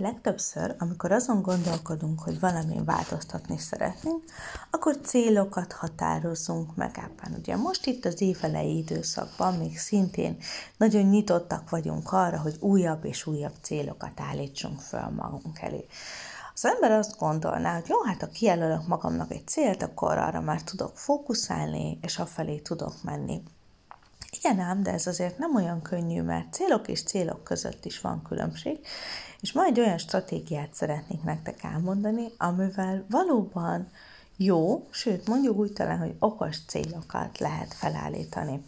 Legtöbbször, amikor azon gondolkodunk, hogy valamin változtatni szeretnénk, akkor célokat határozunk meg ebben. Ugye most itt az évelei időszakban még szintén nagyon nyitottak vagyunk arra, hogy újabb és újabb célokat állítsunk föl magunk elé. Az ember azt gondolná, hogy jó, hát ha kijelölök magamnak egy célt, akkor arra már tudok fókuszálni, és afelé tudok menni. Igen ám, de ez azért nem olyan könnyű, mert célok és célok között is van különbség, és majd olyan stratégiát szeretnék nektek elmondani, amivel valóban jó, sőt mondjuk úgy talán, hogy okos célokat lehet felállítani.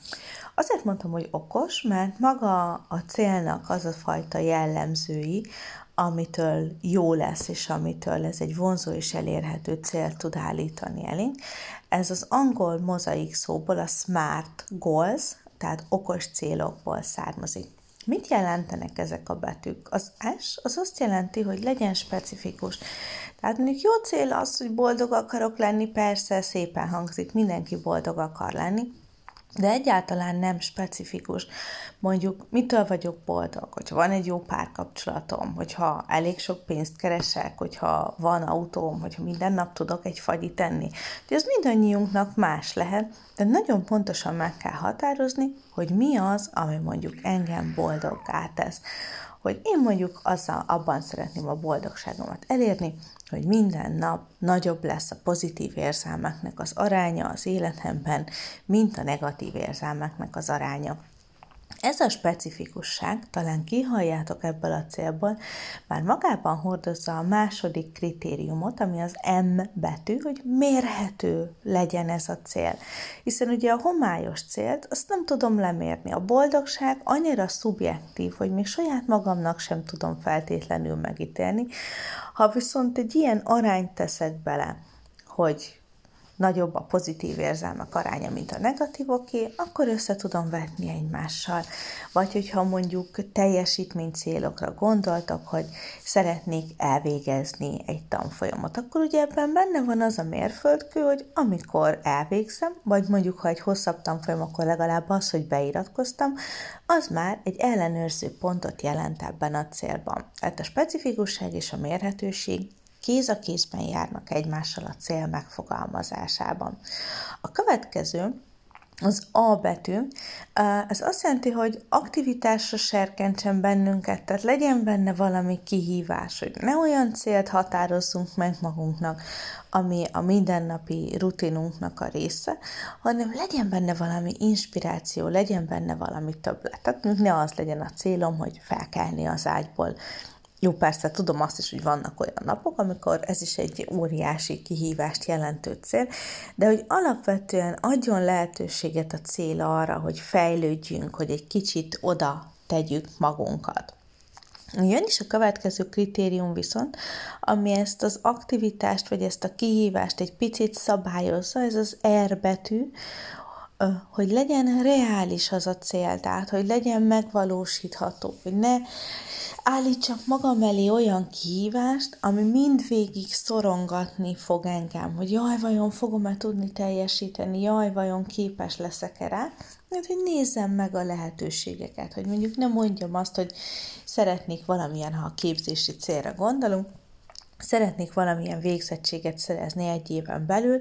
Azért mondtam, hogy okos, mert maga a célnak az a fajta jellemzői, amitől jó lesz, és amitől ez egy vonzó és elérhető cél tud állítani elénk. Ez az angol mozaik szóból a SMART goals, tehát okos célokból származik. Mit jelentenek ezek a betűk? Az S az azt jelenti, hogy legyen specifikus. Tehát mondjuk jó cél az, hogy boldog akarok lenni, persze szépen hangzik, mindenki boldog akar lenni, de egyáltalán nem specifikus. Mondjuk, mitől vagyok boldog, hogyha van egy jó párkapcsolatom, hogyha elég sok pénzt keresek, hogyha van autóm, hogyha minden nap tudok egy fagyit tenni. De ez mindannyiunknak más lehet, de nagyon pontosan meg kell határozni, hogy mi az, ami mondjuk engem boldoggá tesz hogy én mondjuk azzal abban szeretném a boldogságomat elérni, hogy minden nap nagyobb lesz a pozitív érzelmeknek az aránya az életemben, mint a negatív érzelmeknek az aránya. Ez a specifikusság, talán kihalljátok ebből a célból, már magában hordozza a második kritériumot, ami az M betű, hogy mérhető legyen ez a cél. Hiszen ugye a homályos célt, azt nem tudom lemérni. A boldogság annyira szubjektív, hogy még saját magamnak sem tudom feltétlenül megítélni. Ha viszont egy ilyen arányt teszek bele, hogy nagyobb a pozitív érzelmek aránya, mint a negatívoké, akkor össze tudom vetni egymással. Vagy hogyha mondjuk teljesítmény célokra gondoltak, hogy szeretnék elvégezni egy tanfolyamot, akkor ugye ebben benne van az a mérföldkő, hogy amikor elvégzem, vagy mondjuk ha egy hosszabb tanfolyam, akkor legalább az, hogy beiratkoztam, az már egy ellenőrző pontot jelent ebben a célban. Tehát a specifikusság és a mérhetőség kéz a kézben járnak egymással a cél megfogalmazásában. A következő az A betű, ez azt jelenti, hogy aktivitásra serkentsen bennünket, tehát legyen benne valami kihívás, hogy ne olyan célt határozzunk meg magunknak, ami a mindennapi rutinunknak a része, hanem legyen benne valami inspiráció, legyen benne valami többlet. Tehát ne az legyen a célom, hogy felkelni az ágyból jó, persze tudom azt is, hogy vannak olyan napok, amikor ez is egy óriási kihívást jelentő cél, de hogy alapvetően adjon lehetőséget a cél arra, hogy fejlődjünk, hogy egy kicsit oda tegyük magunkat. Jön is a következő kritérium viszont, ami ezt az aktivitást, vagy ezt a kihívást egy picit szabályozza, ez az R betű, hogy legyen reális az a cél, tehát hogy legyen megvalósítható, hogy ne állítsak magam elé olyan kihívást, ami mindvégig szorongatni fog engem, hogy jaj, vajon fogom-e tudni teljesíteni, jaj, vajon képes leszek-e rá, mert hogy nézzem meg a lehetőségeket, hogy mondjuk nem mondjam azt, hogy szeretnék valamilyen, ha a képzési célra gondolunk, szeretnék valamilyen végzettséget szerezni egy éven belül,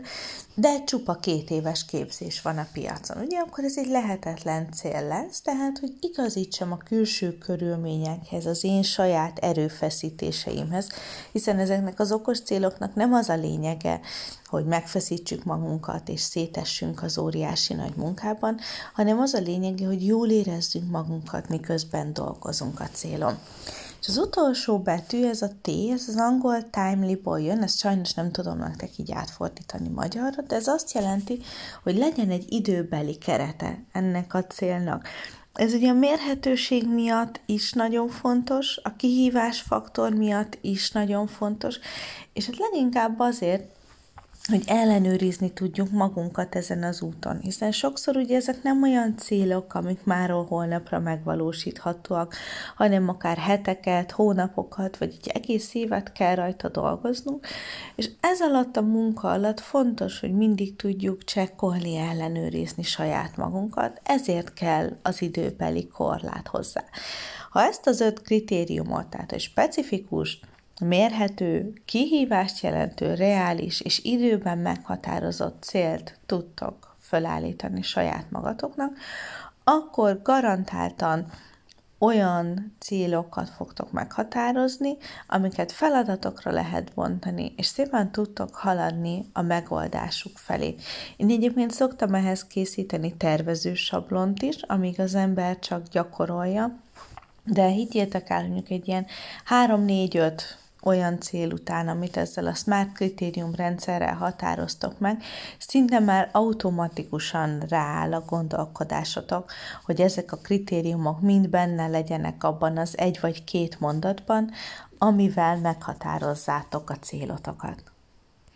de csupa két éves képzés van a piacon. Ugye akkor ez egy lehetetlen cél lesz, tehát hogy igazítsam a külső körülményekhez, az én saját erőfeszítéseimhez, hiszen ezeknek az okos céloknak nem az a lényege, hogy megfeszítsük magunkat és szétessünk az óriási nagy munkában, hanem az a lényege, hogy jól érezzünk magunkat, miközben dolgozunk a célon. És az utolsó betű, ez a T, ez az angol timely-ból jön, ezt sajnos nem tudom nektek így átfordítani magyarra, de ez azt jelenti, hogy legyen egy időbeli kerete ennek a célnak. Ez ugye a mérhetőség miatt is nagyon fontos, a kihívás faktor miatt is nagyon fontos, és hát leginkább azért, hogy ellenőrizni tudjuk magunkat ezen az úton, hiszen sokszor ugye ezek nem olyan célok, amik máról holnapra megvalósíthatóak, hanem akár heteket, hónapokat, vagy egy egész évet kell rajta dolgoznunk, és ez alatt a munka alatt fontos, hogy mindig tudjuk csekkolni, ellenőrizni saját magunkat, ezért kell az időbeli korlát hozzá. Ha ezt az öt kritériumot, tehát egy specifikus, mérhető, kihívást jelentő, reális és időben meghatározott célt tudtok felállítani saját magatoknak, akkor garantáltan olyan célokat fogtok meghatározni, amiket feladatokra lehet bontani, és szépen tudtok haladni a megoldásuk felé. Én egyébként szoktam ehhez készíteni tervező sablont is, amíg az ember csak gyakorolja, de higgyétek el, mondjuk egy ilyen 3-4-5 olyan cél után, amit ezzel a Smart kritérium rendszerrel határoztok meg, szinte már automatikusan rááll a gondolkodásotok, hogy ezek a kritériumok mind benne legyenek abban az egy vagy két mondatban, amivel meghatározzátok a célotokat.